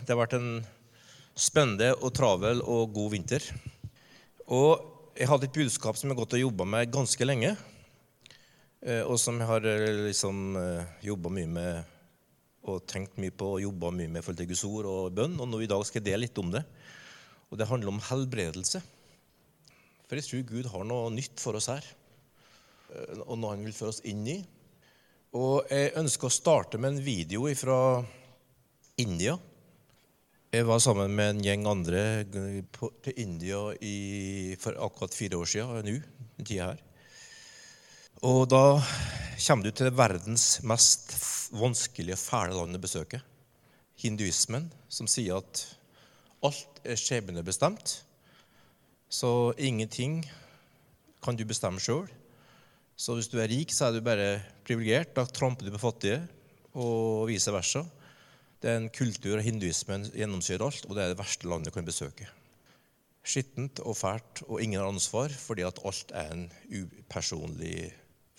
Det har vært en spennende og travel og god vinter. Og jeg hadde et budskap som jeg har gått og jobba med ganske lenge. eh, Og som jeg har eh, liksom jobba mye med og tenkt mye på og jobba mye med i forhold til Guds ord og bønn. Og nå i dag skal jeg dele litt om det. Og det handler om helbredelse. For jeg tror Gud har noe nytt for oss her, eh, og noe han vil føre oss inn i. Og jeg ønsker å starte med en video fra India. Jeg var sammen med en gjeng andre på, til India i, for akkurat fire år siden nå. den tida her. Og da kommer du til verdens mest vanskelige fæle land å besøke. Hinduismen, som sier at alt er skjebnebestemt. Så ingenting kan du bestemme sjøl. Så hvis du er rik, så er du bare privilegert. Da tramper du på fattige, og vice versa. Det er en kultur, og hinduismen gjennomsyrer alt, og det er det verste landet du kan besøke. Skittent og fælt, og ingen har ansvar fordi at alt er en upersonlig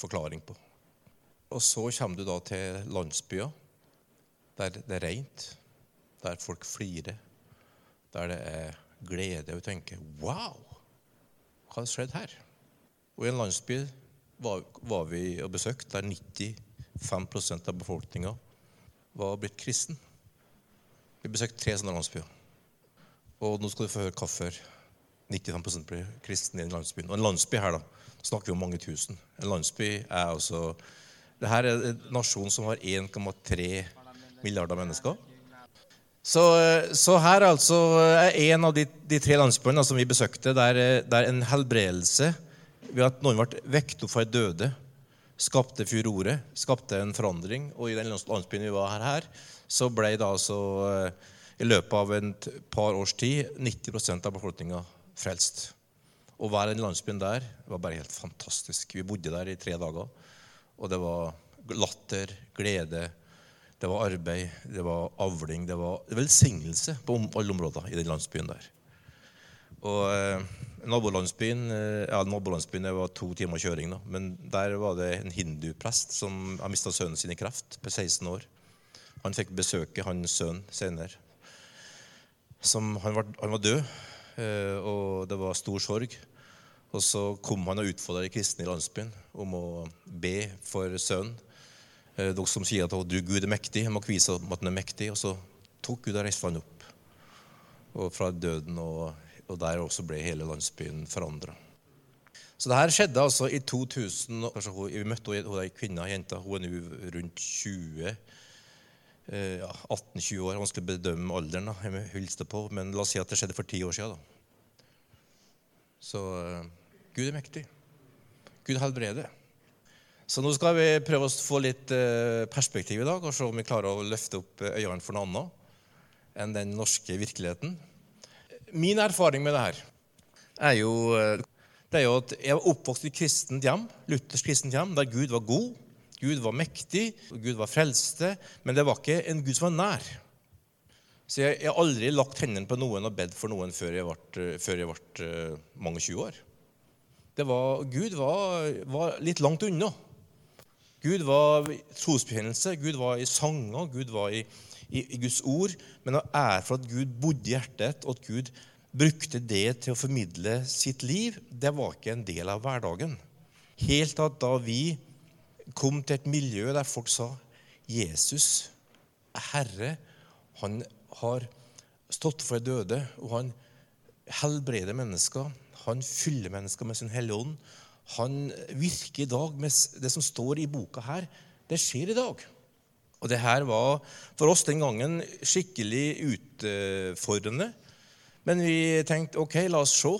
forklaring på. Og så kommer du da til landsbyer der det er rent, der folk flirer, der det er glede. Og tenker Wow! Hva har skjedd her? Og i en landsby var, var vi og besøkte der 95% av befolkninga var blitt kristen. Vi besøkte tre sånne landsbyer. Og nå skal du få høre hvorfor 95% blir kristne i en landsby. Og en landsby her, da, snakker vi om mange tusen. En landsby er altså Det her er en nasjon som har 1,3 milliarder mennesker. Så, så, her altså en av de, de tre landsbyene som vi besøkte, der, der en helbredelse ved at noen ble vekt opp fra døde, skapte furore, skapte en forandring. Og i den landsbyen vi var her, så ble det altså i løpet av et par års tid 90% av befolkninga frelst. Å være i den landsbyen der var bare helt fantastisk. Vi bodde der i tre dager. Og det var latter, glede, det var arbeid, det var avling, det var velsignelse på alle områder i den landsbyen der. Og eh, nabolandsbyen eh, ja, nabolandsbyen var to timer kjøring, da. men der var det en hinduprest som har mista sønnen sin i kreft på 16 år. Han fikk besøke hans sønn senere. Som, han, var, han, var, død, eh, og det var stor sorg. Og så kom han og utfordra de kristne i landsbyen om å be for sønnen. Eh, dere som sier at du Gud er mektig, jeg må vise at han er mektig. Og så tok Gud og reiste han opp og fra døden, og, og der også ble hele landsbyen forandra. Så det her skjedde altså i 2000. Vi møtte ei kvinne, jenta. Hun er nå rundt 20 ja, 18-20 år. Vanskelig å bedømme alderen. da, jeg hilste på, Men la oss si at det skjedde for ti år siden. Da. Så uh, Gud er mektig. Gud helbreder. Så nå skal vi prøve å få litt uh, perspektiv i dag og se om vi klarer å løfte opp øynene for noe annet enn den norske virkeligheten. Min erfaring med det her er jo, det er jo at jeg var oppvokst i kristent hjem, luthersk kristent hjem, der Gud var god Gud var mektig, Gud var frelste, men det var ikke en Gud som var nær. Så jeg har aldri lagt hendene på noen og bedt for noen før jeg ble, før jeg ble uh, mange 20 år. Var, Gud var, var, litt langt unna. Gud var trosbekjennelse, Gud var i sanger, Gud var i, i, i Guds ord. Men å ære for at Gud bodde i hjertet, og at Gud brukte det til å formidle sitt liv, det var ikke en del av hverdagen. Helt at da vi kom til et miljø der folk sa Jesus er Herre. Han har stått for de døde, og han helbreder mennesker. Han fyller mennesker med sin Hellige Ånd. Han virker i dag med det som står i boka her. Det skjer i dag. Og det her var for oss den gangen skikkelig utfordrende. Men vi tenkte OK, la oss se.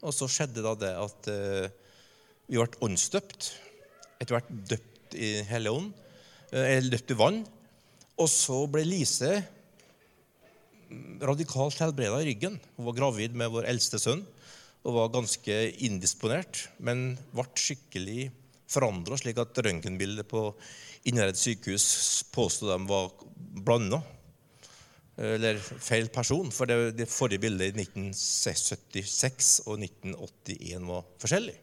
Og så skjedde da det at uh, vi ble åndsdøpt etter hvert døpt i Hellige Ånd, eh, eller døpt i vann. Og så ble Lise radikalt helbreda i ryggen. Hun var gravid med vår eldste sønn og var ganske indisponert, men ble skikkelig forandra, slik at røntgenbildet på Innherred sykehus påsto de var blanda. Eller feil person, for det, det forrige bildet i 1976 og 1981 var forskjellig.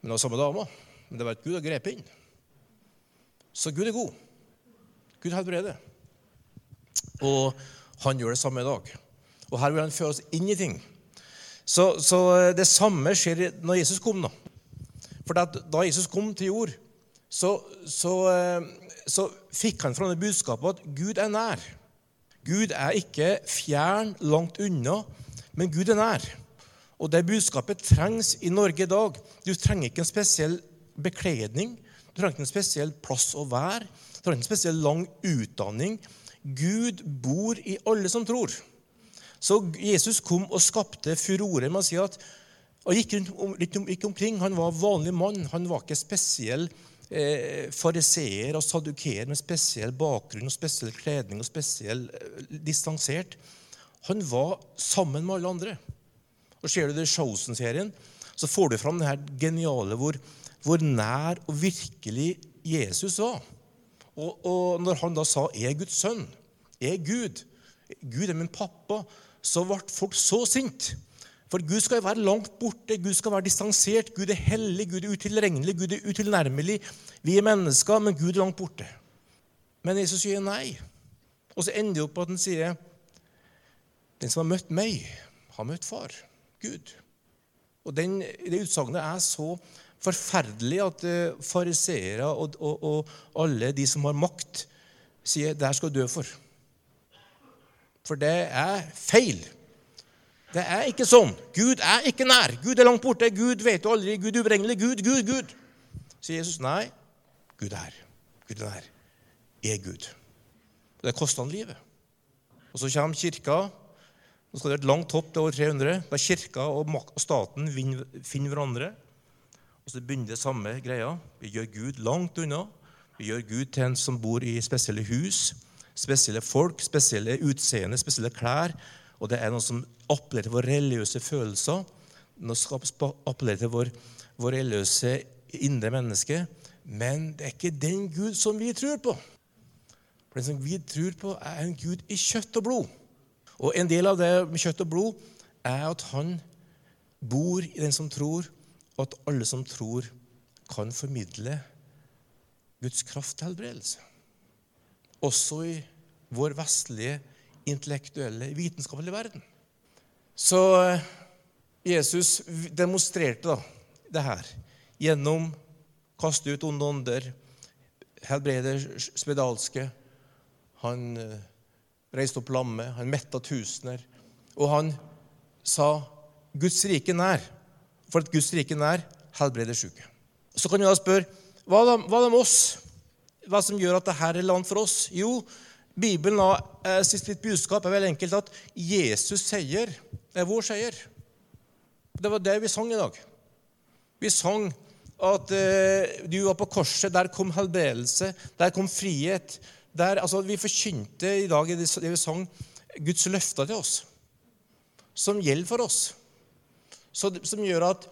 Men det var samme dama. Men det var et Gud har grepet inn. Så Gud er god. Gud helbreder. Og Han gjør det samme i dag. Og her vil han føre oss inn i ting. Så, så det samme skjer når Jesus kom. Da For da Jesus kom til jord, så, så, så fikk han fra det budskapet at Gud er nær. Gud er ikke fjern, langt unna, men Gud er nær. Og det budskapet trengs i Norge i dag. Du trenger ikke en spesiell bekledning. Du trenger ikke en spesiell plass å være. Du trenger ikke en spesiell lang utdanning. Gud bor i alle som tror. Så Jesus kom og skapte furore med å si at og gikk, rundt, gikk omkring. Han var vanlig mann. Han var ikke spesiell eh, fariseer og sadukeer med spesiell bakgrunn og spesiell kledning og spesiell eh, distansert. Han var sammen med alle andre. Og Ser du det i Showsen-serien, så får du fram det her geniale hvor, hvor nær og virkelig Jesus var. Og, og, når han da sa er Guds sønn', er Gud', 'Gud er min pappa', så ble folk så sinte. For Gud skal være langt borte, Gud skal være distansert, Gud er hellig, Gud er utilregnelig, Gud er utilnærmelig. Vi er mennesker, men Gud er langt borte. Men Jesus sier nei. Og så ender det opp på at han sier den som har møtt meg, har møtt far. Gud. Og den, Det utsagnet er så forferdelig at uh, fariseere og, og, og, alle de som har makt, sier det her skal du dø for. For det er feil. Det er ikke sånn. Gud er ikke nær. Gud er langt borte. Gud vet du aldri. Gud ubrengelig. Gud, Gud, Gud. Sier Jesus. Nei, Gud er her. Gud er nær. Er Gud. Det koster han livet. Og så kommer kirka nå skal det være et langt hopp til år 300, da kirka og staten finner hverandre. Og så begynner det samme greia. Vi gjør Gud langt unna. Vi gjør Gud til en som bor i spesielle hus, spesielle folk, spesielle utseende, spesielle klær. Og det er noe som appellerer til våre religiøse følelser. Noe som appellerer til vår, vår religiøse indre menneske. Men det er ikke den Gud som vi tror på. For Den som vi tror på, er en Gud i kjøtt og blod. Og En del av det med kjøtt og blod er at han bor i den som tror, og at alle som tror, kan formidle Guds kraft til helbredelse. Også i vår vestlige, intellektuelle, vitenskapelige verden. Så eh, Jesus demonstrerte da det her gjennom kaste ut onde ånder, helbrede spedalske. Han eh, reiste opp lammet, han metta tusener. Og han sa, 'Guds rike nær'. For at Guds rike nær helbreder syke. Så kan vi da spørre hva er det med oss? Hva som gjør at dette er land for oss? Jo, Bibelen og eh, sitt budskap er veldig enkelt at Jesus seier er vår seier. Det var det vi sang i dag. Vi sang at eh, du var på korset, der kom helbredelse, der kom frihet, der, altså, vi forkynte i dag i det vi sang, Guds løfter til oss, som gjelder for oss. Så, som gjør at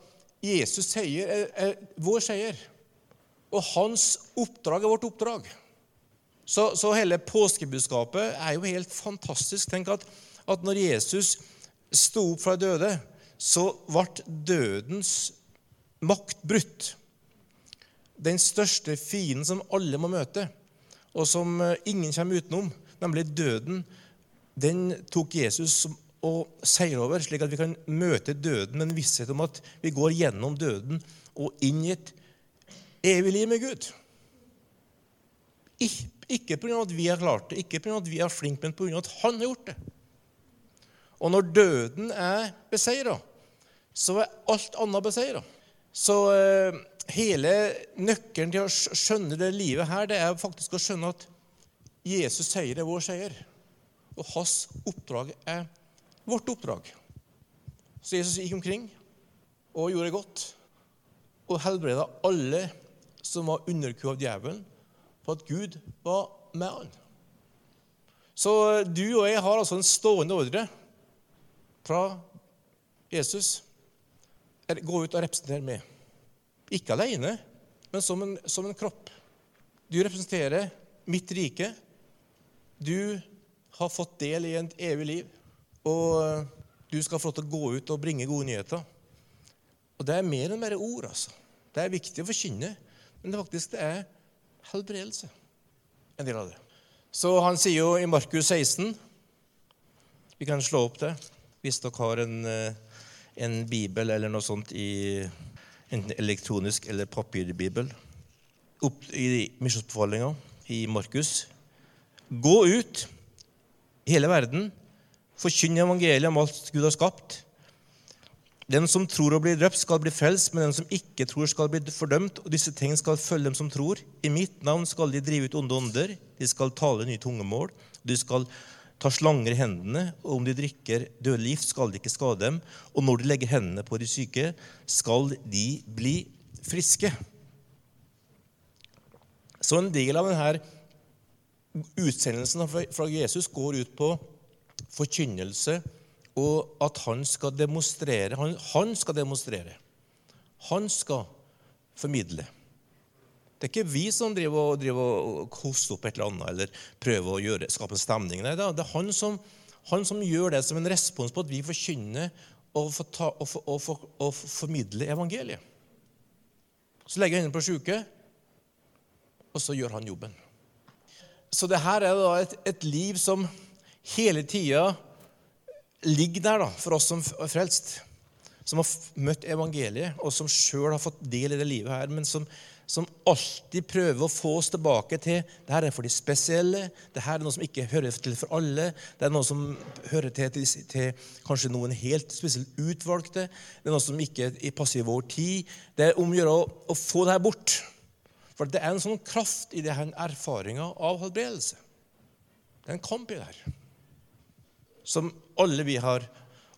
Jesus seier er, er vår seier, og hans oppdrag er vårt oppdrag. Så, så hele påskebudskapet er jo helt fantastisk. Tenk at, at når Jesus sto opp fra døde, så ble dødens makt brutt. Den største fienden som alle må møte og som eh, ingen kommer utenom, nemlig døden, den tok Jesus og seier over, slik at vi kan møte døden med en visshet om at vi går gjennom døden og inn i et evig liv med Gud. Ikke pga. at vi har klart det, ikke pga. at vi er flinke, men pga. at han har gjort det. Og når døden er beseira, så er alt annet beseira. Så eh, hele nøkkelen til å skjønne det livet her, det er faktisk å skjønne at Jesus seier er vår seier. Og hans oppdrag er vårt oppdrag. Så Jesus gikk omkring og gjorde godt og helbreda alle som var underkua av djevelen, på at Gud var med han. Så du og jeg har altså en stående ordre fra Jesus. Gå ut og representere meg. Ikke alene, men som en, som en kropp. Du representerer mitt rike. Du har fått del i et evig liv. Og du skal få lov til å gå ut og bringe gode nyheter. Og det er mer enn bare ord. altså. Det er viktig å forkynne, men det faktisk det er helbredelse. En del av det. Så han sier jo i Markus 16 Vi kan slå opp det hvis dere har en, eh, en bibel eller noe sånt i enten elektronisk eller papirbibel. Opp i misjonsbefalinga i Markus. Gå ut i hele verden, forkynn evangeliet om alt Gud har skapt. Den som tror og blir døpt, skal bli frelst, men den som ikke tror, skal bli fordømt. Og disse ting skal følge dem som tror. I mitt navn skal de drive ut onde ånder. De skal tale nye tungemål. De skal ta slanger i hendene, og om de drikker dødelig gift, skal de ikke skade dem. Og når de legger hendene på de syke, skal de bli friske. Så en del av denne utsendelsen fra Jesus går ut på forkynnelse og at han skal demonstrere. Han, han, skal demonstrere. Han skal formidle. Det er ikke vi som driver og, driver og hoster opp et eller annet eller prøver å gjøre, skape en stemning. Nei, det er han som, han som, gjør det som en respons på at vi forkynner og, for ta, og, for, og, for, og formidler evangeliet. Så legger jeg hendene på sjuke, og så gjør han jobben. Så det her er da et, et liv som hele tida ligger der da, for oss som er frelst, som har møtt evangeliet, og som sjøl har fått del i det livet her, men som, som, alltid prøver å få oss tilbake til det her er for de spesielle, det her er noe som ikke hører til for alle, det er noe som hører til, til, til kanskje noen helt spesielt utvalgte, det er noe som ikke passer i vår tid. Det er om å gjøre å, få det her bort. For det er en sånn kraft i denne erfaringa av helbredelse. Det er en kamp i det her som alle vi har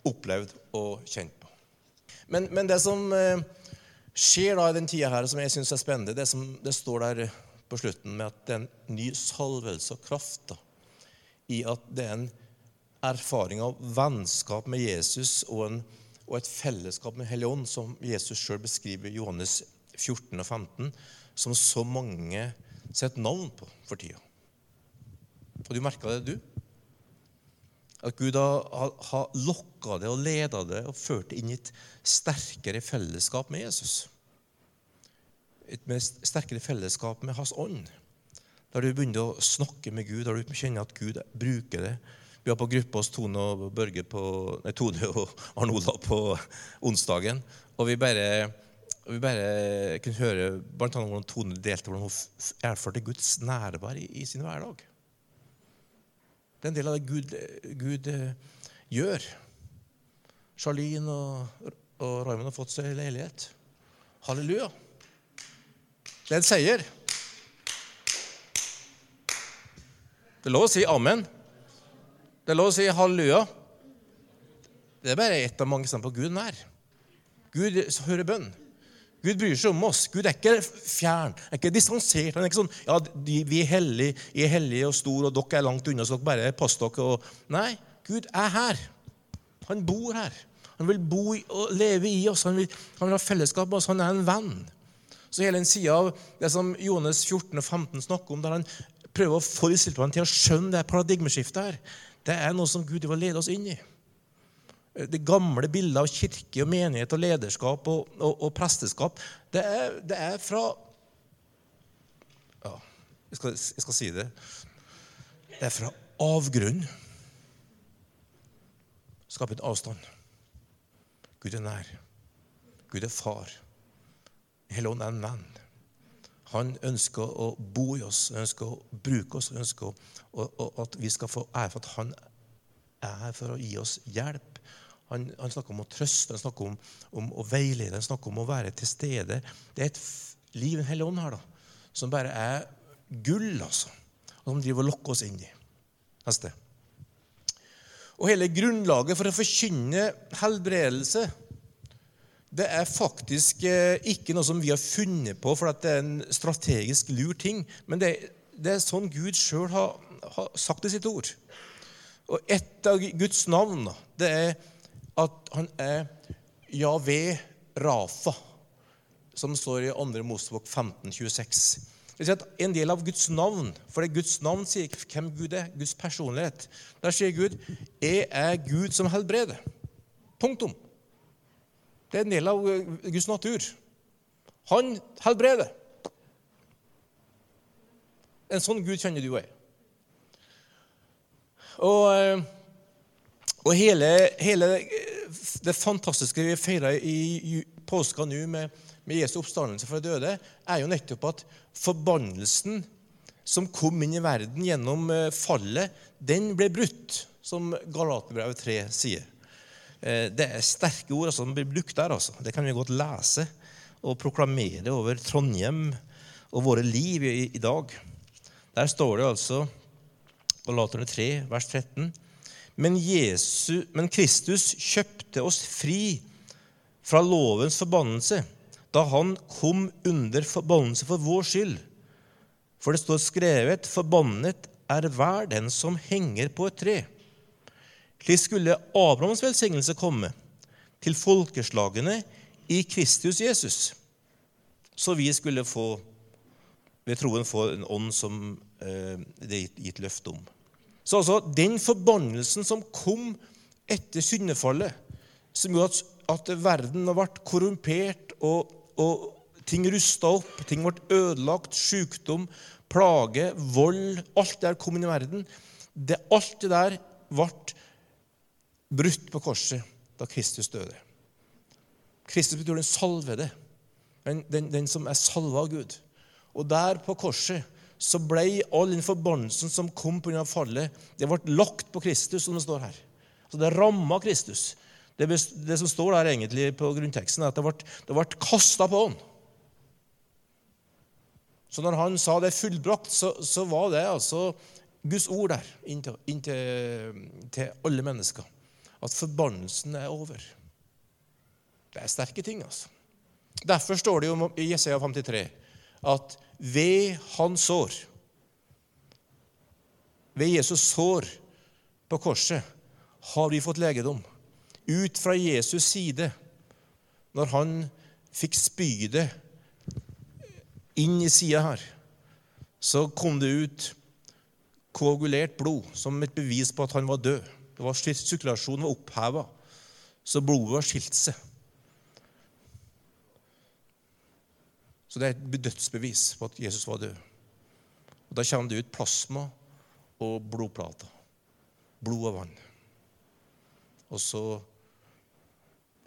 opplevd og kjent på. Men, men det som eh, skjer da i den tida her, som jeg syns er spennende, det som det står der på slutten med at det er en ny salvelse og kraft da, i at det er en erfaring av vennskap med Jesus og, en, og et fellesskap med Helligånd, som Jesus sjøl beskriver i Johannes 14 og 15, som så mange setter navn på for tida. Og du merka det, du? At Gud har, har lokka det og leda det og ført det inn i et sterkere fellesskap med Jesus. Et mer sterkere fellesskap med Hans ånd. Der du begynner å snakke med Gud, der du kjenner at Gud bruker det. Vi var på gruppe hos Tone og Børge på, nei, Tone og Arne Olav på onsdagen. Og vi bare, vi bare kunne høre blant annet hvordan Tone delte hvordan hun erfarte Guds nærvær i, i sin hverdag. Det er en del av det Gud, Gud uh, gjør. Charlene og, og Raymond har fått seg leilighet. Halleluja. Det er en seier. Det er lov å si amen. Det er lov å si halleluja. Det er bare ett av mange steder på Gud nær. Gud hører bønn. Gud bryr seg om oss. Gud er ikke fjern, er ikke distansert. Han er ikke sånn ja, vi er hellige, er hellige og store, og dere er langt unna, så dere bare pass dere. Og... Nei, Gud er her. Han bor her. Han vil bo og leve i oss. Han vil, han vil ha fellesskap med oss. Han er en venn. Så hele en sida av det som Johannes 14 og 15 snakker om, der han prøver å få disiplene til å skjønne det paradigmeskiftet her, det er noe som Gud vil lede oss inn i det gamle bildet av kirke og menighet og lederskap og, og, og presteskap, det er, det er, fra Ja, jeg skal, jeg skal, si det. Det er fra avgrunn. Skape en avstand. Gud er nær. Gud er far. Helligånd er en venn. Han ønsker å bo i oss, ønsker å bruke oss, ønsker å, at vi skal få ære for at han er her for å gi oss hjelp han, han, snakker om å trøste, han snakker om, om, å veilede, han snakker om å være til stede. Det er et liv en hellig ånd her da, som bare er gull, altså. Og som driver og lokker oss inn i. Neste. Og hele grunnlaget for å forkynne helbredelse det er faktisk eh, ikke noe som vi har funnet på for det er en strategisk lur ting. Men det, det er sånn Gud sjøl har, har, sagt i sitt ord. Og ett av Guds navn det er at han er Javé Rafa, som står i 2. Mosebok 15, 26. Det er En del av Guds navn, for det er Guds navn sier ikke hvem Gud er, Guds personlighet. Der sier Gud 'Jeg er Gud som helbreder'. Punktum. Det er en del av Guds natur. Han helbreder. En sånn Gud kjenner du og. Og eh, Og hele, hele det fantastiske vi feirer i påska nå med, med Jesu oppstandelse fra døde, er jo nettopp at forbannelsen som kom inn i verden gjennom eh, fallet, den ble brutt, som Galaterbrevet 3 sier. Eh, det er sterke ord altså, som blir brukt der. Altså. Det kan vi godt lese og proklamere over Trondheim og våre liv i, i dag. Der står det altså, Galaterne 3, vers 13 men, Jesus, men Kristus kjøpte oss fri fra lovens forbannelse da han kom under forbannelse for vår skyld. For det står skrevet:" Forbannet er hver den som henger på et tre. Slik skulle Abrahams velsignelse komme til folkeslagene i Kristus Jesus, så vi skulle få, ved troen få en ånd som eh, det er gitt løfte om. Så altså, den forbannelsen som kom etter syndefallet, som gjorde at, at verden ble korrumpert, og, og ting rusta opp, ting ble ødelagt, sykdom, plage, vold Alt det der kom inn i verden. Det, alt det der ble brutt på korset da Kristus døde. Kristus betyr den salvede, den, den, den som er salva av Gud. Og der på korset så ble all den forbannelsen som kom pga. fallet, det ble lagt på Kristus, som det står her. Så det ramma Kristus. Det, det, som står der egentlig på grunnteksten, er at det ble, det ble kasta på han. Så når han sa det fullbrakt, så, så var det altså Guds ord der inn, til, alle mennesker. At forbannelsen er over. Det er sterke ting, altså. Derfor står det jo i Jesaja 53 at ved hans sår Ved Jesus sår på korset har vi fått legedom. Ut fra Jesus side, når han fikk spydet inn i sida her, så kom det ut koagulert blod som et bevis på at han var død. Det var Sirkulasjonen var oppheva, så blodet var skilt seg. Så det er et dødsbevis på at Jesus var død. Og Da kommer det ut plasma og blodplater. Blod og vann. Og så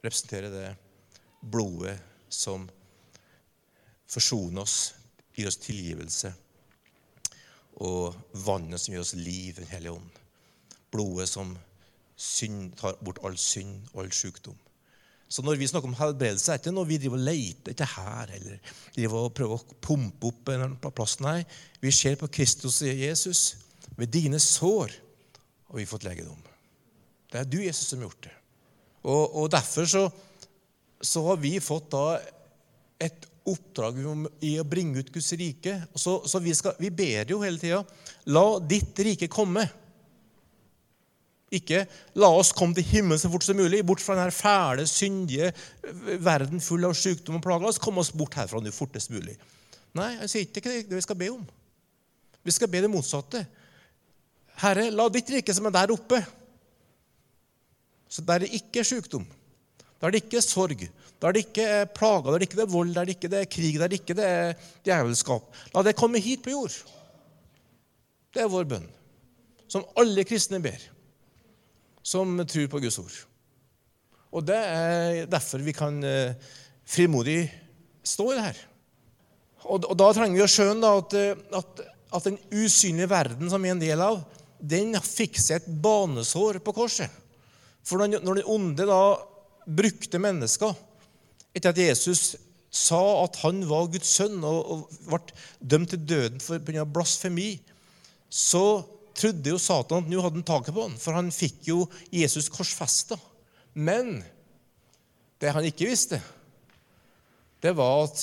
representerer det blodet som forsoner oss, gir oss tilgivelse, og vannet som gir oss liv, Den hellige ånd. Blodet som synd, tar bort all synd og all sykdom. Så når vi snakker om helbredelse, er det ikke noe vi driver og leter etter her eller driver og prøver å pumpe opp en plass. Nei, vi ser på Kristus og Jesus. Ved dine sår har vi fått legedom. Det er du, Jesus, som har gjort det. Og, og derfor så, så, har vi fått da et oppdrag i å bringe ut Guds rike. Så, så vi, skal, vi ber jo hele tida La ditt rike komme. Ikke 'la oss komme til himmelen så fort som mulig', bort fra denne fæle, syndige verden full av sykdom og plager. La oss komme oss bort herfra nå fortest mulig. Nei, jeg sier ikke det vi skal be om. Vi skal be det motsatte. Herre, la ditt rike som er der oppe Så der det ikke sykdom. Da er det ikke sorg. Da er det ikke plager, da er det ikke er vold, er det ikke er krig, er det ikke er djevelskap La det komme hit på jord. Det er vår bønn, som alle kristne ber som tror på Guds ord. Og Det er derfor vi kan eh, frimodig stå i det her. Og, Da trenger vi å skjønne at, eh, at, at, den usynlige verden som vi er en del av, den fikk seg et banesår på korset. For når, den onde da brukte mennesker etter at Jesus sa at han var Guds sønn og, ble dømt til døden for blasfemi, så trodde jo Satan at nå hadde han taket på han, for han fikk jo Jesus korsfesta. Men det han ikke visste, det var at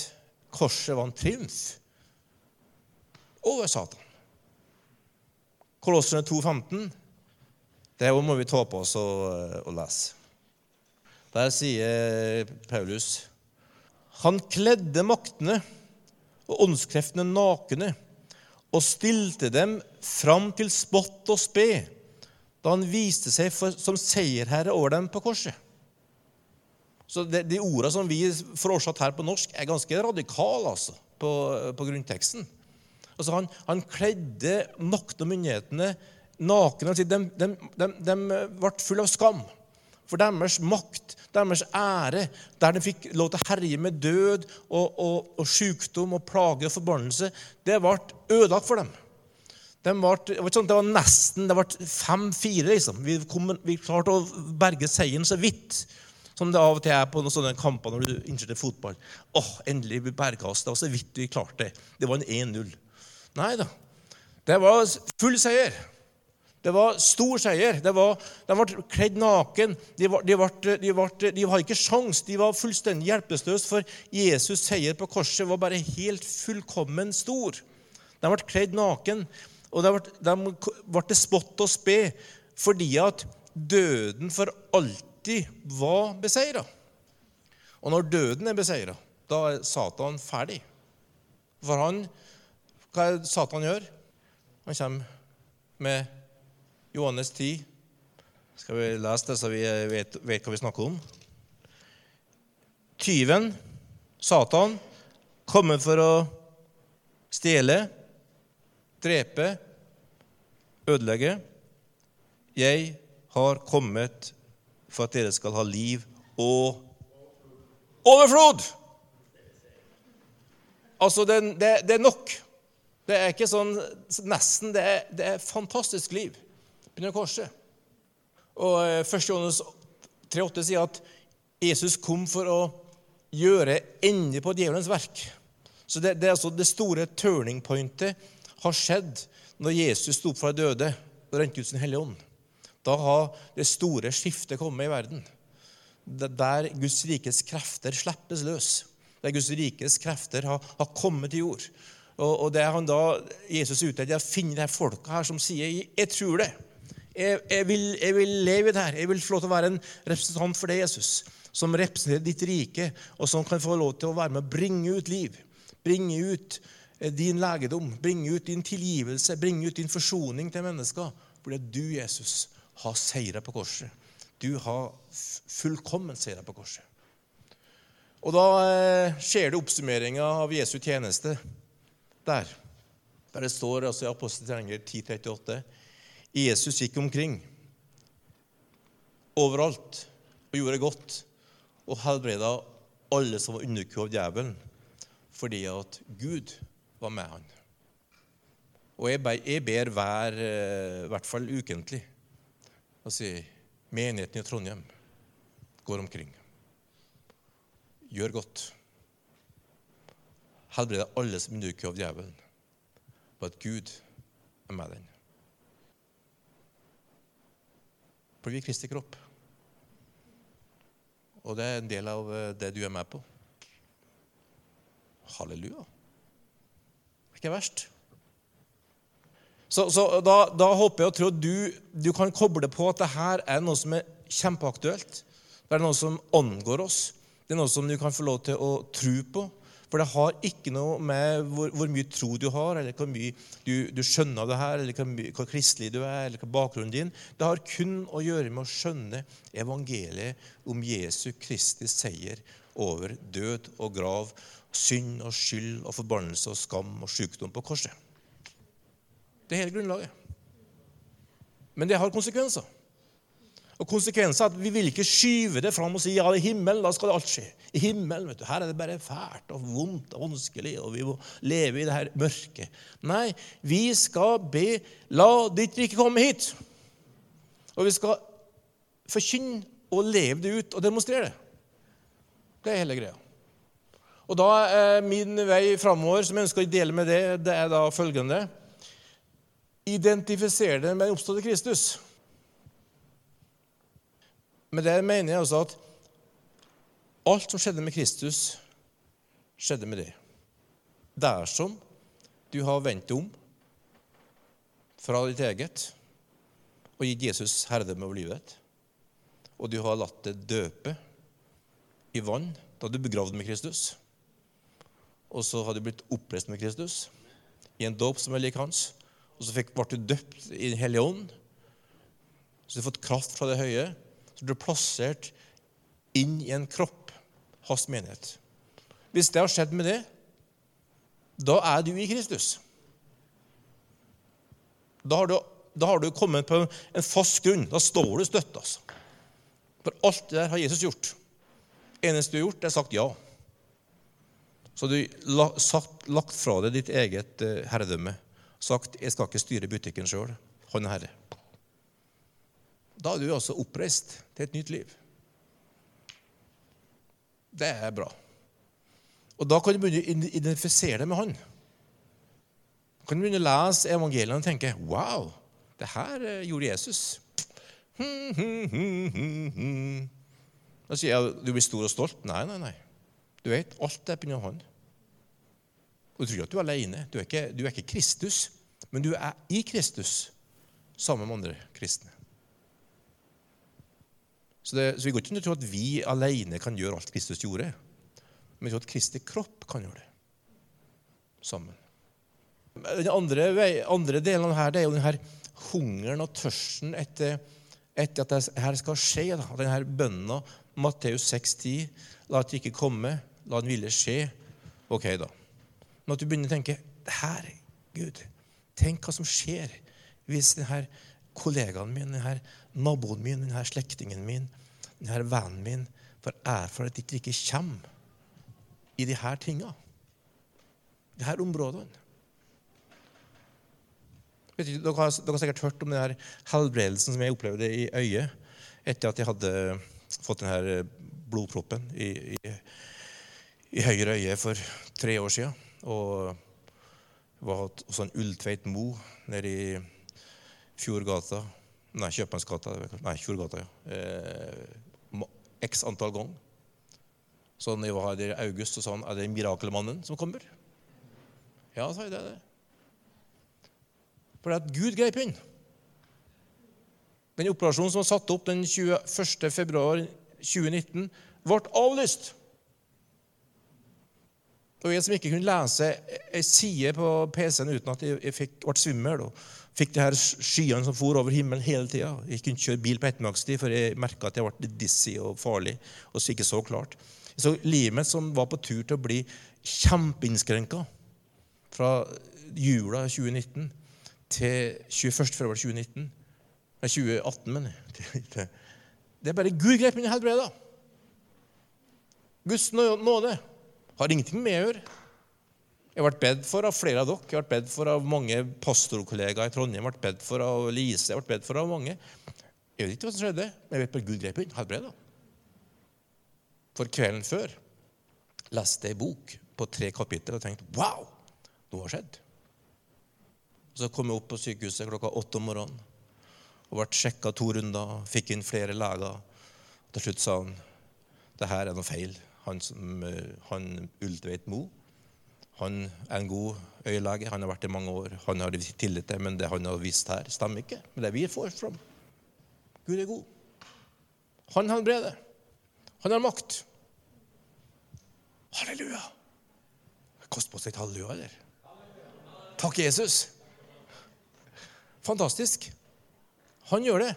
korset var en triumf over Satan. Kolosserne 2,15, det må vi ta på oss og, og lese. Der sier Paulus han kledde maktene og åndskreftene nakne og stilte dem fram til spott og spe da han viste seg for, som seierherre over dem på korset. Så de, De ordene som vi får oversatt her på norsk, er ganske radikale altså, på, på grunnteksten. Altså han, han kledde makten og myndighetene nakne. De, de, de, de ble fulle av skam. For deres makt, deres ære, der de fikk lov til å herje med død og, og, og sykdom og plage og forbannelse, det ble ødelagt for dem. De ble, sånn, det var nesten det ble fem-fire. liksom. Vi, kom, vi klarte å berge seieren så vidt. Som det av og til er på noen sånne kamper når du innser fotball. Åh, endelig vi berga oss. Det var så vidt vi klarte det. Det var en 1-0. Nei da. Det var full seier. Det var stor seier. De ble kledd naken. De, var, de, ble, de, ble, de hadde ikke sjans. De var fullstendig hjelpeløse, for Jesus' seier på korset var bare helt fullkommen stor. De ble kledd naken, og de ble, de ble spott og spe fordi at døden for alltid var beseira. Og når døden er beseira, da er Satan ferdig. For han Hva er Satan gjør? Han kommer med Johannes 10. Skal vi lese det, så vi vet, vet hva vi snakker om? Tyven, Satan, kommer for å stjele, drepe, ødelegge. Jeg har kommet for at dere skal ha liv og overflod. Altså, det, det, det, er nok. Det er ikke sånn nesten. Det er, det er fantastisk liv under korset. Og 1. Eh, Johannes 3,8 sier at Jesus kom for å gjøre ende på djevelens verk. Så det, det, altså det store turning pointet har skjedd når Jesus sto opp fra de døde og rente ut sin Hellige Ånd. Da har det store skiftet kommet i verden. Der Guds rikes krefter slippes løs. Der Guds rikes krefter har, har kommet til jord. Og, og det han da Jesus er ute etter, å finne de folka her som sier 'Jeg tror det'. Jeg, jeg, vil, jeg vil leve det her. Jeg vil få lov til å være en representant for deg, Jesus, som representerer ditt rike, og som kan få lov til å være med å bringe ut liv. Bringe ut eh, din legedom, bringe ut din tilgivelse, bringe ut din forsoning til mennesker. Fordi du, Jesus, har seira på korset. Du har fullkommen seira på korset. Og da eh, skjer det oppsummeringa av Jesu tjeneste der. Der det står altså i Apostelgjerninger 1038 Jesus gikk omkring overalt og gjorde godt og helbreda alle som var underkua av djevelen, fordi at Gud var med han. Og jeg ber, hver, eh, i hvert fall ukentlig og si menigheten i Trondheim går omkring. Gjør godt. Helbreder alle som er av djevelen, på at Gud er med den. For vi Kristi kropp. Og det er en del av eh, det du er med på. Halleluja. Det er ikke verst. Så, så da, da, håper jeg og tror du, du, kan koble på at dette er noe som er kjempeaktuelt. Det er noe som angår oss. Det er noe som du kan få lov til å tro på. For det har ikke noe med hvor, hvor mye tro du har, eller hvor mye du, du skjønner av det her, eller hvor, mye, hvor kristelig du er, eller hva bakgrunnen din. Det har kun å gjøre med å skjønne evangeliet om Jesu Kristi seier over død og grav, synd og skyld og forbannelse og skam og sykdom på korset. Det er hele grunnlaget. Men det har konsekvenser. Og konsekvensen er at Vi vil ikke skyve det fram og si ja, i himmelen da skal det alt skje. I himmelen, vet du, Her er det bare fælt og vondt og vanskelig, og vi må leve i det her mørket. Nei, vi skal be la ditt rike komme hit. Og vi skal forkynne og leve det ut og demonstrere det. Det er hele greia. Og da er min vei framover, som jeg ønsker å dele med det, det er da følgende identifisere det med den oppståtte Kristus. Med det mener jeg altså at alt som skjedde med Kristus, skjedde med det. Dersom du har vendt om fra ditt eget og gitt Jesus herredømme over livet ditt, og du har latt det døpe i vann da du begravde med Kristus, og så har du blitt oppreist med Kristus i en dåp som er lik hans, og så ble du døpt i Den hellige ånd. Så du har fått kraft fra det høye. Så du er plassert inn i en kropp, hans menighet. Hvis det har skjedd med det, da er du i Kristus. Da har du da har du kommet på en fast grunn. Da står du støtt. altså. For alt det der har Jesus gjort. eneste du har gjort, er sagt ja. Så du har lagt fra deg ditt eget eh, herredømme. Sagt 'jeg skal ikke styre butikken sjøl'. Han er herre. Da er du altså oppreist til et nytt liv. Det er bra. Og Da kan du begynne å identifisere deg med han. Du kan begynne å lese evangeliene og tenke 'Wow, det her eh, gjorde Jesus'. Da sier jeg du blir stor og stolt. Nei, nei, nei. Du vet, alt er pga. han. Og Du tror ikke at du er alene. Du er ikke, du er ikke Kristus, men du er i Kristus sammen med andre kristne. Så, det, så vi går ikke til å tro at vi alene kan gjøre alt Kristus gjorde. Men vi tror at Kristi kropp kan gjøre det sammen. Den andre, andre delen dette det er jo denne hungeren og tørsten etter, etter at dette skal skje. Da. Denne bønna, Matteus 6,10, la det ikke komme, la den ville skje. Ok, da. Når du begynner å tenke her, Gud, tenk hva som skjer hvis denne kollegaen min, denne naboen min, denne slektningen min, denne vennen min får erfare at de ikke kommer i disse tingene, disse områdene. Vet ikke, dere, har, dere har sikkert hørt om denne helbredelsen som jeg opplevde i øyet etter at jeg hadde fått denne blodproppen i, i, i høyre øye for tre år siden. Og var også en Ulltveit Mo nede i Fjordgata Nei, Kjøpmannsgata. Nei, Fjordgata, ja. Eh, X antall ganger. Så når jeg var der i august, så sa han er det mirakelmannen som kommer. Ja, sa jeg det. det. For det at Gud grep inn. Den operasjonen som var satt opp den 21. februar 2019, ble avlyst. Det var jeg som ikke kunne lese ei side på PC-en uten at jeg fikk, ble svimmel og fikk de her skyene som for over himmelen hele tida. Jeg kunne ikke kjøre bil på ettermiddagstid, for jeg merka at jeg ble dizzy og farlig. og så ikke så klart. Så livet mitt som var på tur til å bli kjempeinnskrenka fra jula 2019 til 21. februar 2019. Nei, 2018, mener jeg. Det er bare Gud grep inn i helbredet. Guds nåde har ingenting med å gjøre. Jeg vært bedt for av flere av dere. Jeg vært bedt for av mange pastorkollegaer i Trondheim. Jeg vært bedt for av Lise. Jeg vært bedt for av mange. Jeg vet ikke hva som skjedde, men jeg vet bare Gud grep inn. Helbreda. For kvelden før leste jeg ei bok på tre kapitler og tenkte wow, noe har skjedd. Så kom jeg opp på sykehuset klokka åtte om morgenen og ble sjekka to runder. Fikk inn flere leger. Til slutt sa han det her er noe feil. Han, som, eh, han Ulltveit Mo han er en god øyelege. Han har vært i mange år. Han har tillit til, men det han har vist her, stemmer ikke med det vi får fram. Gud er god. Han helbreder. Han har makt. Halleluja! Det koster på seg et halleluja, eller? Takk, Jesus. Fantastisk. Han gjør det.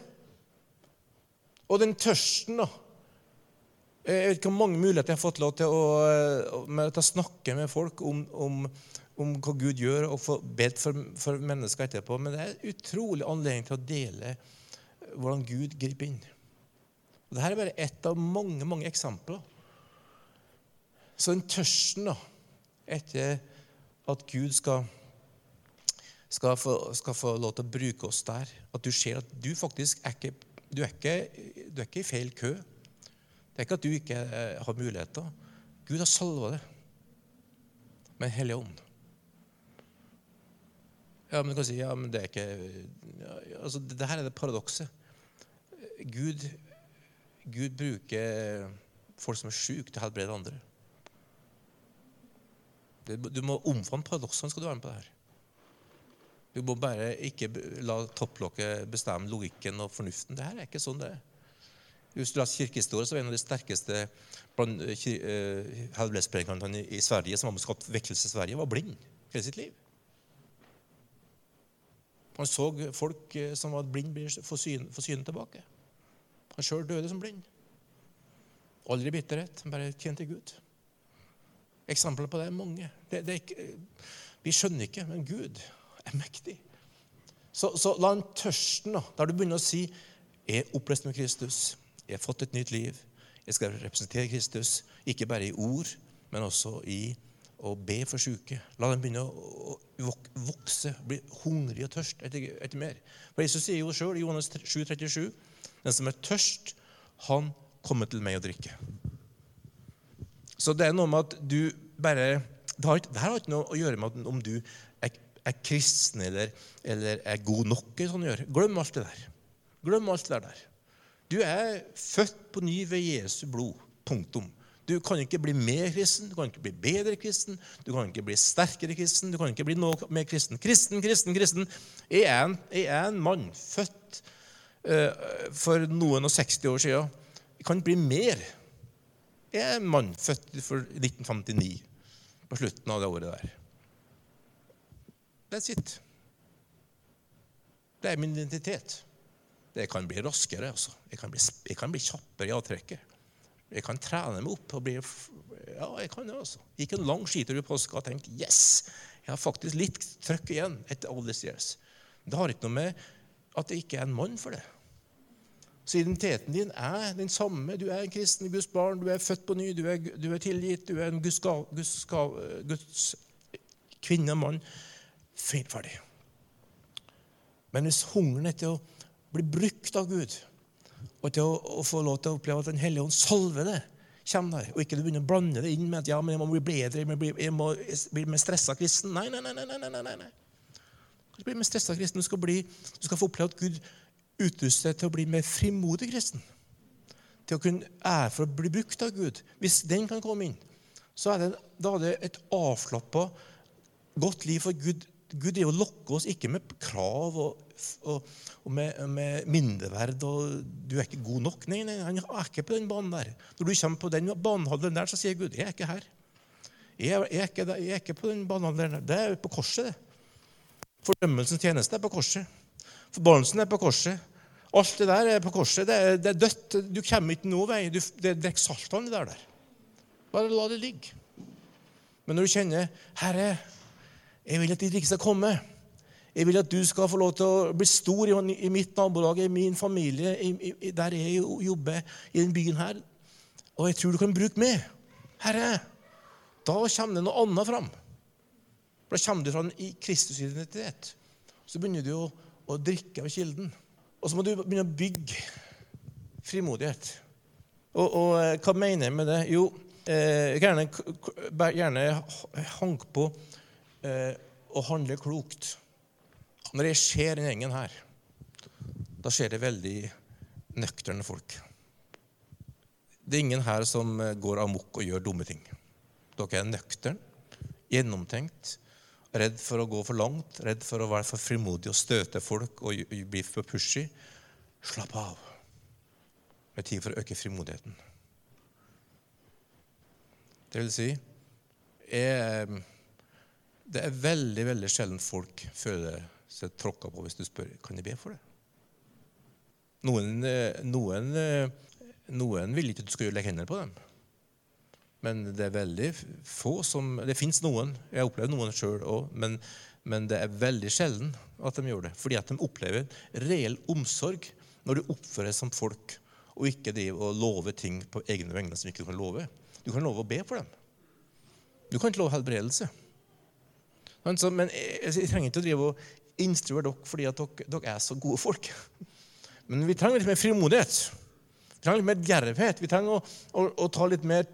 Og den tørsten, da Jeg vet ikke hvor mange muligheter jeg har fått lov til å, til å snakke med folk om, om, om, hva Gud gjør, og få bedt for, for, mennesker etterpå. Men det er en utrolig anledning til å dele hvordan Gud griper inn. Dette er bare ett av mange mange eksempler. Så den tørsten da, etter at Gud skal skal få, skal få, lov til å bruke oss der. At du ser at du faktisk er ikke, du er ikke, du er ikke i feil kø. Det er ikke at du ikke eh, har muligheter. Gud har salva det med Hellig Ånd. Ja, men du kan si ja, men det er ikke ja, altså, det, her er det paradokset. Gud, Gud bruker folk som er syke, til å helbrede andre. Du må omfavne paradoksene skal du være med på det her. Du må bare ikke la topplokket bestemme logikken og fornuften. Det her er ikke sånn det er. Hvis du leser kirkehistorie, så var en av de sterkeste blant helbredspredikantene i Sverige som var skapt vekkelse i Sverige, var blind hele sitt liv. Han så folk eh, som var blind få synet syne tilbake. Han sjøl døde som blind. Aldri bitterhet, bare tjente Gud. Eksempler på det er mange. Det, det er ikke, vi skjønner ikke, men Gud er mektig. Så, så la den tørsten, da, der du begynner å si er oppreist med Kristus. Jeg har fått et nytt liv. Jeg skal representere Kristus, ikke bare i ord, men også i å be for syke. La dem begynne å vokse, bli hungrig og tørst etter, etter mer. For Jesus sier jo sjøl i Johannes 7, 37, den som er tørst, han kommer til meg å drikke. Så det er noe med at du bare Det har ikke, det har ikke noe å gjøre med om du er, er kristen eller, eller, er god nok. Sånn Glem alt det der. Glem alt det der. Du er født på ny ved Jesu blod. Punktum. Du kan ikke bli mer kristen, du kan ikke bli bedre kristen, du kan ikke bli sterkere kristen, du kan ikke bli noe mer kristen. Kristen, kristen, kristen. Jeg er en, jeg er en mann født uh, for noen og 60 år siden. Jeg kan ikke bli mer. Jeg er en mann født for 1959, på slutten av det året der. That's it. Det er min identitet. Det kan bli raskere. Altså. Jeg, kan bli, jeg kan bli kjappere i avtrekket. Jeg kan trene meg opp. og bli, ja, jeg kan det altså. Gikk en lang skitur i påska og tenkte yes, jeg har faktisk litt trøkk igjen etter all this years. Det har ikke noe med at det ikke er en mann for det. Så identiteten din er den samme. Du er en kristen Guds barn, du er født på ny, du er, du er tilgitt, du er en Guds, Guds, Guds kvinne og mann. Ferdig. Men hvis hungeren etter å bli brukt av Gud, og til å, å, få lov til å oppleve at Den hellige ånd salver det, kommer der, og ikke du begynner å blande det inn med at ja, men jeg må bli bedre, jeg må bli, jeg må bli mer stressa kristen. Nei, nei, nei. nei, nei, nei, nei. Du blir mer stressa kristen. Du skal, bli, du skal få oppleve at Gud utruster deg til å bli mer frimodig kristen. Til å kunne ære for å bli brukt av Gud. Hvis den kan komme inn, så er det, da er det et avslappa, godt liv for Gud. Gud er å lokke oss ikke med krav og og, og med, med, mindreverd og 'du er ikke god nok'. Nei, nei, han er ikke på den banen der. Når du kommer på den banehalvdelen der, så sier Gud 'jeg er ikke her'. Jeg er, jeg er, ikke, jeg er ikke, på den banehalvdelen der. Det er på korset, det. Fordømmelsens tjeneste er på korset. Forbannelsen er på korset. Alt det der er på korset. Det er, det er dødt. Du kommer ikke noen vei. Du, det drikker saltvann det der. Bare la det ligge. Men når du kjenner 'Herre, jeg vil at ditt rike skal komme', jeg vil at du skal få lov til å bli stor i, mitt nabolag, i min familie, i, i, der jeg jobber, i den byen her. Og jeg tror du kan bruke meg. Herre, da kommer det noe annet fram. Da kommer du fra en Kristus-identitet. Så begynner du å, å drikke av kilden. Og så må du begynne å bygge frimodighet. Og, og eh, hva mener jeg med det? Jo, eh, gjerne, gjerne hank på eh, å handle klokt. Når jeg ser denne gjengen her, da ser det veldig nøkterne folk. Det er ingen her som går amok og gjør dumme ting. Dere er nøkterne, gjennomtenkt, redd for å gå for langt, redd for å være for frimodig og støte folk og bli for pushy. Slapp av. Det er tid for å øke frimodigheten. Det vil si jeg, Det er veldig, veldig sjelden folk føler seg tråkka på hvis du spør kan de be for det. Noen, eh, noen, eh, noen vil ikke at du skal legge hendene på dem. Men det er veldig få som Det fins noen, jeg har opplevd noen sjøl òg, men, men, det er veldig sjelden at de gjør det. Fordi at de opplever reell omsorg når du oppfører deg som folk, og ikke driver og lover ting på egne vegne som ikke du kan love. Du kan love å be for dem. Du kan ikke love helbredelse. Men jeg, jeg trenger ikke å drive og instruere dere fordi at dere, dere, er så gode folk. Men vi trenger litt mer frimodighet. Vi trenger litt mer djervhet. Vi trenger å, å, å, ta litt mer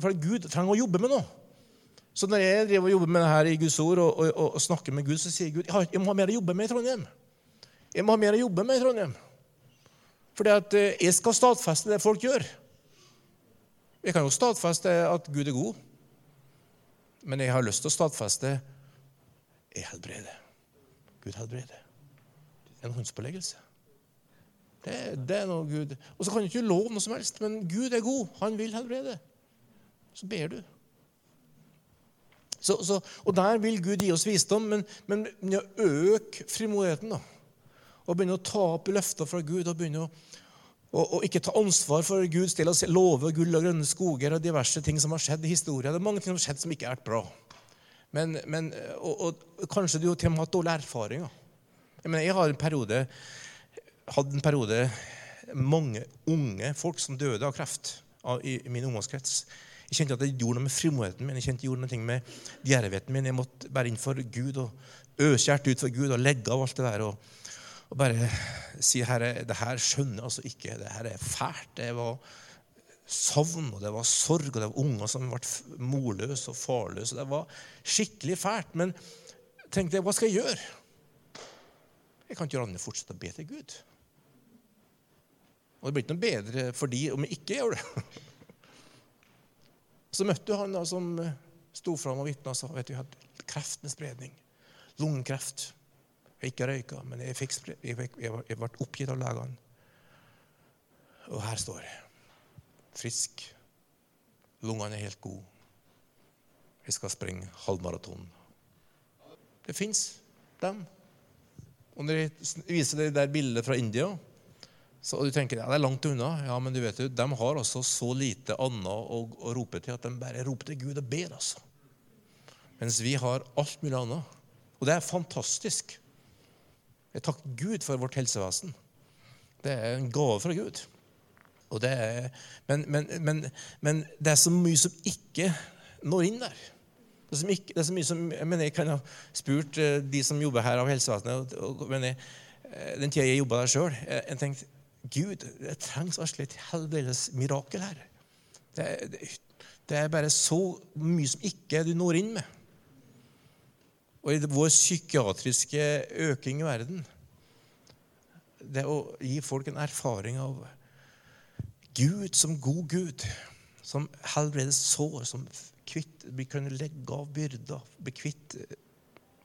For Gud trenger å jobbe med noe. Så når jeg driver og jobber med det her i Guds ord og, og, og snakker med Gud, så sier Gud jeg må ha mer å jobbe med i Trondheim. Jeg må ha mer å jobbe med i Trondheim. Fordi at eh, jeg skal stadfeste det folk gjør. Jeg kan jo stadfeste at Gud er god, men jeg har lyst til å stadfeste jeg helbrede. Gud helbreder. En håndspåleggelse. Det, det, er noe Gud Og så kan du ikke love noe som helst, men Gud er god. Han vil helbrede. Så ber du. Så, så, og der vil Gud gi oss visdom, men, men ja, øk frimodigheten. da. Og begynne å ta opp løfter fra Gud og begynne å og, og, ikke ta ansvar for Guds del og love gull og grønne skoger og diverse ting som har skjedd i historien. Det er mange ting som har skjedd som ikke har vært bra. Men, men og, og, kanskje du til og med har hatt dårlige erfaringer. Jeg, mener, jeg har en periode, hadde en periode mange unge folk som døde av kreft i, i min ungdomskrets. Jeg kjente at det gjorde noe med frimodigheten min, jeg kjente det gjorde noe med djervheten min. Jeg måtte bare inn for Gud og øse hjertet ut for Gud og legge av alt det der. og, og bare si herre, det her skjønner jeg altså ikke. Det her er fælt. Det var savn, og det var sorg, og det var unger som ble morløse og farløse. Det var skikkelig fælt. Men tenkte jeg, hva skal jeg gjøre? Jeg kan ikke gjøre annet enn fortsette å be til Gud. Og det blir ikke noe bedre for de om jeg ikke gjør det. Så møtte du han da som sto fram og vitna og sa vet du, jeg hadde kreft med spredning. Lungekreft. Jeg ikke røyka, men jeg, fikk, jeg, jeg, jeg ble oppgitt av legene. Og her står jeg. Frisk. Lungene er helt gode. Jeg skal springe halvmaraton. Det fins dem. Og når jeg viser det der bildet fra India så du tenker ja, det er langt unna. Ja, men du vet jo, de har altså så lite annet å, å, rope til at de bare roper til Gud og ber. altså. Mens vi har alt mulig annet. Og det er fantastisk. Jeg takker Gud for vårt helsevesen. Det er en gave fra Gud. Er, men, men, men, men, det er så mye som ikke når inn der. Det er, ikke, det er så mye som, jeg, mener, jeg kan ha spurt eh, de som jobber her av helsevesenet og, og, mener, Den tida jeg jobba der sjøl, jeg tenkte Gud, det trengs virkelig et helvetes mirakel her. Det, det, det, er bare så mye som ikke du når inn med. Og i vår psykiatriske øking i verden Det å gi folk en erfaring av Gud som god Gud, som helbreder sår, som kvitt, vi kan legge av byrder, bli kvitt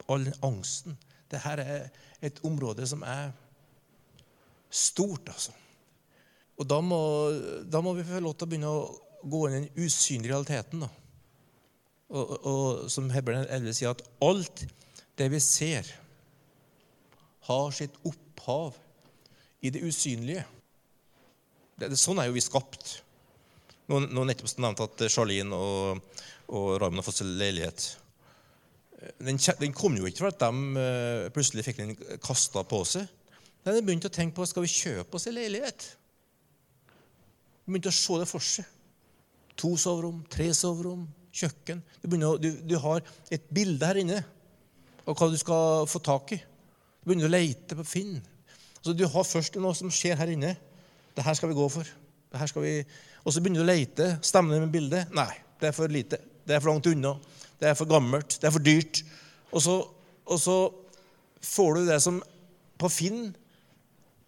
all den angsten. Dette er et område som er stort, altså. Og da må, da må vi få lov til å begynne å gå inn i den usynlige realiteten. da. Og, og som Hebreerne 11 sier, at alt det vi ser, har sitt opphav i det usynlige. Det, sånn er jo vi skapt. Nå, nå nettopp nevnt at Charlene og, og Raymond har fått seg leilighet. Den, den, kom jo ikke for at de uh, plutselig fikk den kasta på seg. De begynte å tenke på skal vi kjøpe oss en leilighet. De begynte å se det for seg. To soverom, tre soverom, kjøkken. Du, å, du, du, har et bilde her inne av hva du skal få tak i. Du begynner å lete på Finn. Altså, du har først noe som skjer her inne. Det her skal vi gå for. Vi... Og så begynner du å lete. Stemmer det med bildet? Nei, det er for lite. Det er for langt unna. Det er for gammelt. Det er for dyrt. Og så, og så får du det som på Finn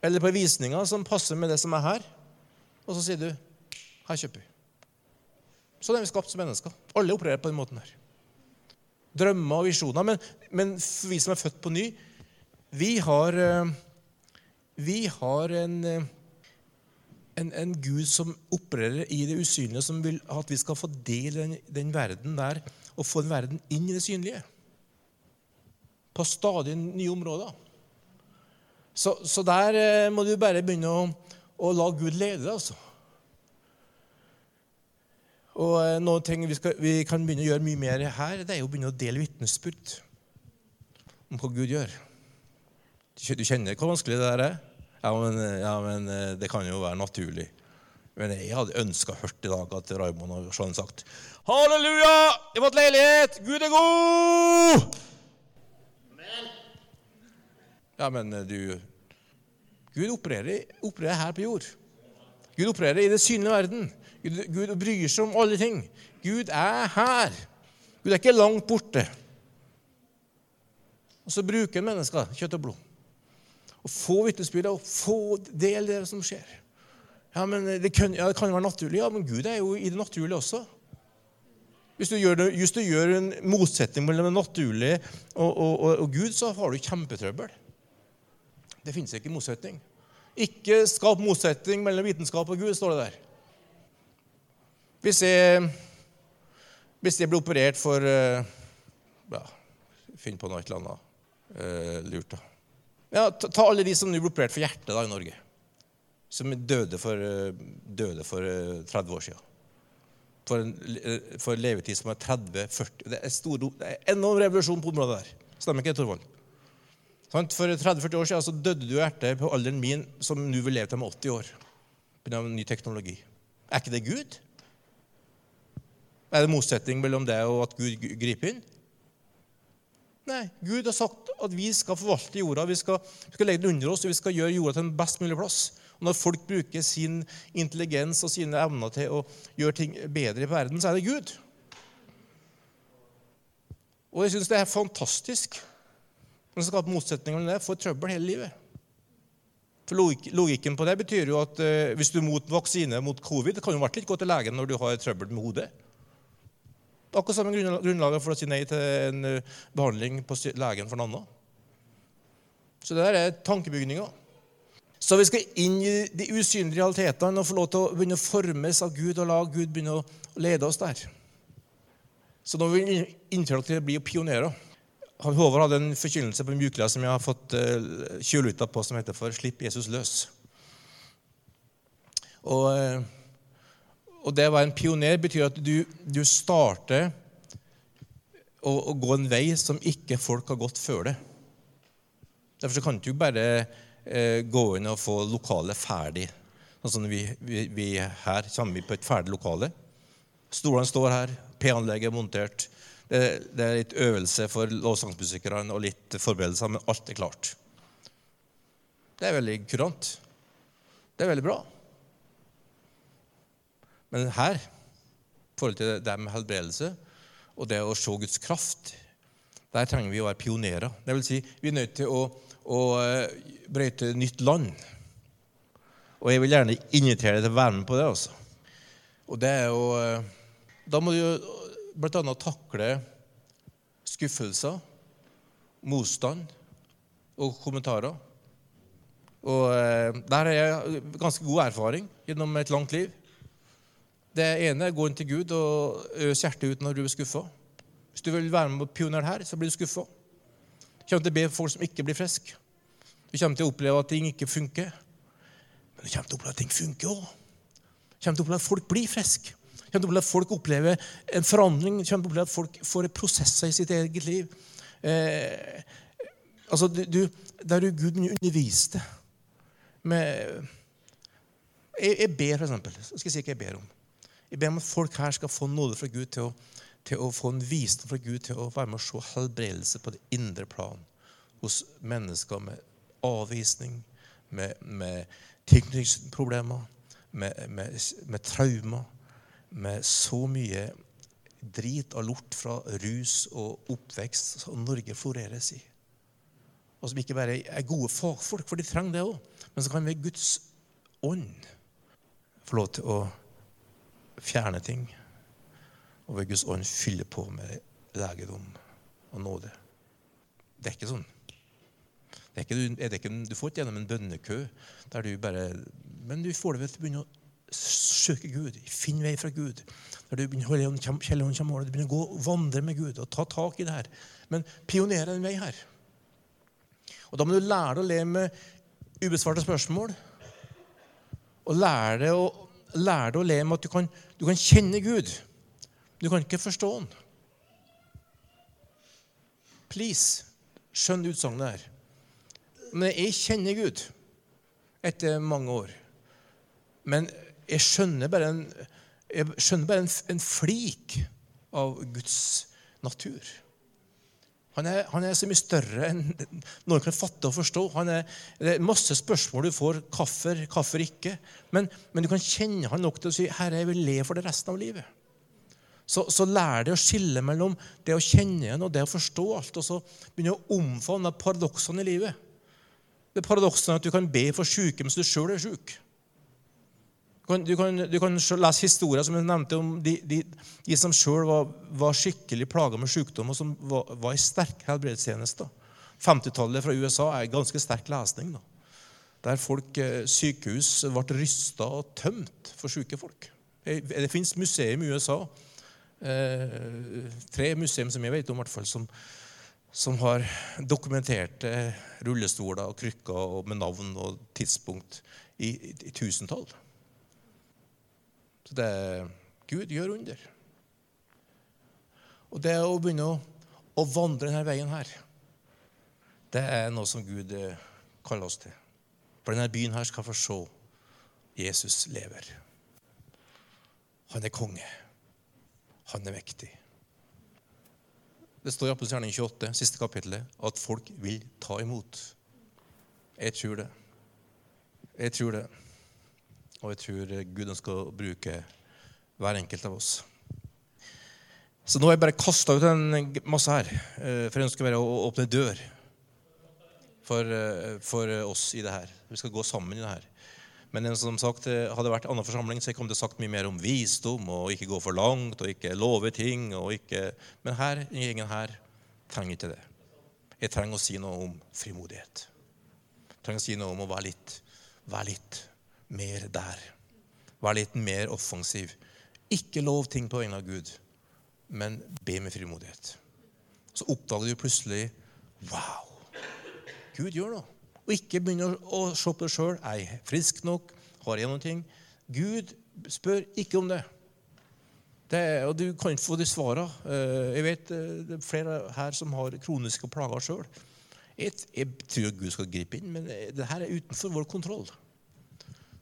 eller på visninger som passer med det som er her. Og så sier du 'Her kjøper vi'. Sånn er vi skapt som mennesker. Alle opererer på den måten her. Drømmer og visjoner. Men, men vi som er født på ny, vi har, eh, vi har en, eh, en, en, Gud som opererer i det usynlige, som vil at vi skal få del i den, den verden der og få en verden inn i det synlige. På stadig nye områder. Så, så der eh, må du bare begynne å, å la Gud lede deg, altså. Og eh, noen ting vi, skal, vi, kan begynne å gjøre mye mer her, det er jo å begynne å dele vitnesbyrd om hva Gud gjør. Du kjenner hvor vanskelig det der er? Ja men, ja, men eh, det kan jo være naturlig. Men jeg hadde ønska hørt i dag at Raymond hadde sånn sagt Halleluja! I vårt leilighet! Gud er god! Ja, men eh, du Gud opererer, opererer, her på jord. Gud opererer i det synlige verden. Gud, Gud bryr seg om alle ting. Gud er her. Gud er ikke langt borte. Og så bruker mennesker kjøtt og blod. Og få vitnesbyrder og få del i det som skjer. Ja, men det kan, ja, det kan være naturlig. Ja, men Gud er jo i det naturlige også. Hvis du gjør, hvis du gjør en motsetning mellom det naturlige og, og, og, og Gud, så har du kjempetrøbbel. Det finnes ikke motsetning. Ikke skap motsetning mellom vitenskap og Gud, står det der. Hvis jeg, hvis jeg blir operert for eh, ja, Finn på noe et eller annet uh, lurt. da. Ja, ta, alle de som nå blir operert for hjertet da, i Norge. Som døde for, uh, døde for uh, 30 år siden. For en, for en levetid som er 30-40 Det er, stor, det er enorm revolusjon på området der. Stemmer ikke det, Torvald? For 30-40 år siden så døde du hjertet på alderen min, som nå vil leve til med 80 år. Pga. ny teknologi. Er ikke det Gud? Er det motsetning mellom det og at Gud griper inn? Nei. Gud har sagt at vi skal forvalte jorda, vi skal, vi skal legge den under oss, og vi skal gjøre jorda til en best mulig plass. Og Når folk bruker sin intelligens og sine evner til å gjøre ting bedre i verden, så er det Gud. Og jeg syns det er fantastisk. Men så skaper motsetninger mellom det, får trøbbel hele livet. For Logikken på det betyr jo at uh, hvis du er mot vaksine mot covid, det kan jo vært litt gå til legen når du har trøbbel med hodet. Akkurat samme grunnlaget for å si nei til en uh, behandling på legen for en annen. Så det der er tankebygninga. Så vi skal inn i de usynlige realitetene og få lov til å begynne å formes av Gud og la Gud begynne å lede oss der. Så nå vil vi inntrykk til å bli pionerer. Håvard hadde en forkynnelse på Mjukla som jeg har fått uh, kjøluta på, som heter for 'Slipp Jesus løs'. Og, uh, og det å være en pioner betyr at du, du starter å, å, gå en vei som ikke folk har gått før det. Derfor kan du ikke bare eh, gå inn og få lokalet ferdig. Sånn som vi, vi, vi her kommer vi på et ferdig lokale. Stolene står her, P-anlegget er montert. Det, er litt øvelse for lovsangsmusikerne og litt forberedelser, men alt er klart. Det er veldig kurant. Det er veldig bra. Men her, i forhold til det med helbredelse og det å se Guds kraft, der trenger vi å være pionerer. Det vil si, vi er nødt til å, å eh, brøyte nytt land. Og jeg vil gjerne invitere deg til å være med på det. Også. Og det er jo, eh, Da må du jo bl.a. takle skuffelser, motstand og kommentarer. Og eh, Der har jeg ganske god erfaring gjennom et langt liv. Det ene er å gå inn til Gud og øse hjertet ut når du er skuffa. Hvis du vil være med på pioner her, så blir du skuffa. Du kommer til å be for folk som ikke blir friske. Du kommer til å oppleve at ting ikke funker. Men du kommer til å oppleve at ting funker òg. Du kommer til å oppleve at folk blir friske kommer til å oppleve at folk opplever en forandring. Du kommer til å oppleve at folk får prosesser i sitt eget liv. Eh, altså, du, Der du Gud underviste med Jeg, jeg ber, for eksempel. Så skal jeg si hva jeg ber om. Jeg ber om at folk her skal få nåde fra Gud til å, til å få en visdom fra Gud til å være med og se helbredelse på det indre plan hos mennesker med avvisning, med, med tilknytningsproblemer, med, med, med traumer med så mye drit og lort fra rus og oppvekst som Norge floreres i. Og som ikke bare er gode fagfolk, for de trenger det òg, men som kan ved Guds ånd få lov til å fjerne ting. Og ved Guds ånd fylle på med legedom og nåde. Det er ikke sånn. Det er ikke, er ikke, du får ikke gjennom en bønnekø der du bare Men du får det ved å begynne å søke Gud, finn vei fra Gud. Der du begynner, kommer, du begynner å gå og vandre med Gud og ta tak i det her. Men pionere en vei her. Og Da må du lære deg å leve med ubesvarte spørsmål. Og lære deg å, lære deg å leve med at du kan, du kan kjenne Gud. Du kan ikke forstå Han. Please, skjønn utsagnet her. Men jeg kjenner Gud etter mange år. Men jeg skjønner bare en, skjønner bare en, en flik av Guds natur. Han er, han er, så mye større enn noen kan fatte og forstå. Er, det er masse spørsmål du får. Hvorfor, hvorfor ikke? Men, men, du kan kjenne han nok til å si 'Herre, jeg vil le for det resten av livet'. Så, så lær deg å skille mellom det å kjenne igjen og det å forstå alt. Og så begynne å omfavne paradoksene i livet. Det paradokset at du kan be for syke mens du sjøl er sjuk. Du kan, du kan lese historier som jeg nevnte om de, de, de som sjøl var, var, skikkelig plaga med sykdom, og som var, var i sterk helbredstjeneste. 50-tallet fra USA er ganske sterk lesning. Da. Der folk, eh, sykehus ble rysta og tømt for syke folk. Det fins museum i USA, eh, tre museum som jeg vet om, hvert fall, som, som har dokumenterte rullestoler og krykker og med navn og tidspunkt i, i, i tusentall. Så det Gud gjør under. Og det å begynne å, å vandre denne veien her Det er noe som Gud eh, kaller oss til. For denne byen her skal få se Jesus lever. Han er konge. Han er mektig. Det står i Apostelgjerningen 28, siste kapittelet, at folk vil ta imot. Jeg tror det. Jeg tror det. Og jeg tror Gud ønsker å bruke hver enkelt av oss. Så nå har jeg bare kasta ut en masse her, eh, for jeg ønsker bare å åpne dør for, eh, for oss i det her. Vi skal gå sammen i det her. Men som sagt, eh, hadde det vært en annen forsamling, så jeg kom til sagt mye mer om visdom og ikke gå for langt og ikke love ting. og ikke... Men her, ingen her trenger ikke det. Jeg trenger å si noe om frimodighet. Jeg trenger å si noe om å være litt, være litt mer der. Vær litt mer offensiv. Ikke lov ting på vegne av Gud, men be med frimodighet. Så oppdager du plutselig Wow! Gud gjør noe. Og ikke begynne å se på deg sjøl. Er jeg frisk nok? Har jeg noen ting? Gud spør ikke om det. det og du kan ikke få de svarene. Eh, jeg vet eh, det er flere her som har kroniske plager sjøl. Jeg, jeg, tror Gud skal gripe inn, men det her er utenfor vår kontroll.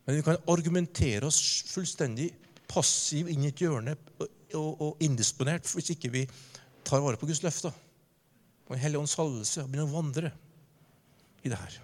Men vi kan argumentere oss fullstendig passiv inn i et hjørne og, og, indisponert hvis ikke vi tar vare på Guds løfter. Og En hellig ånds salvelse og begynner å vandre i det her.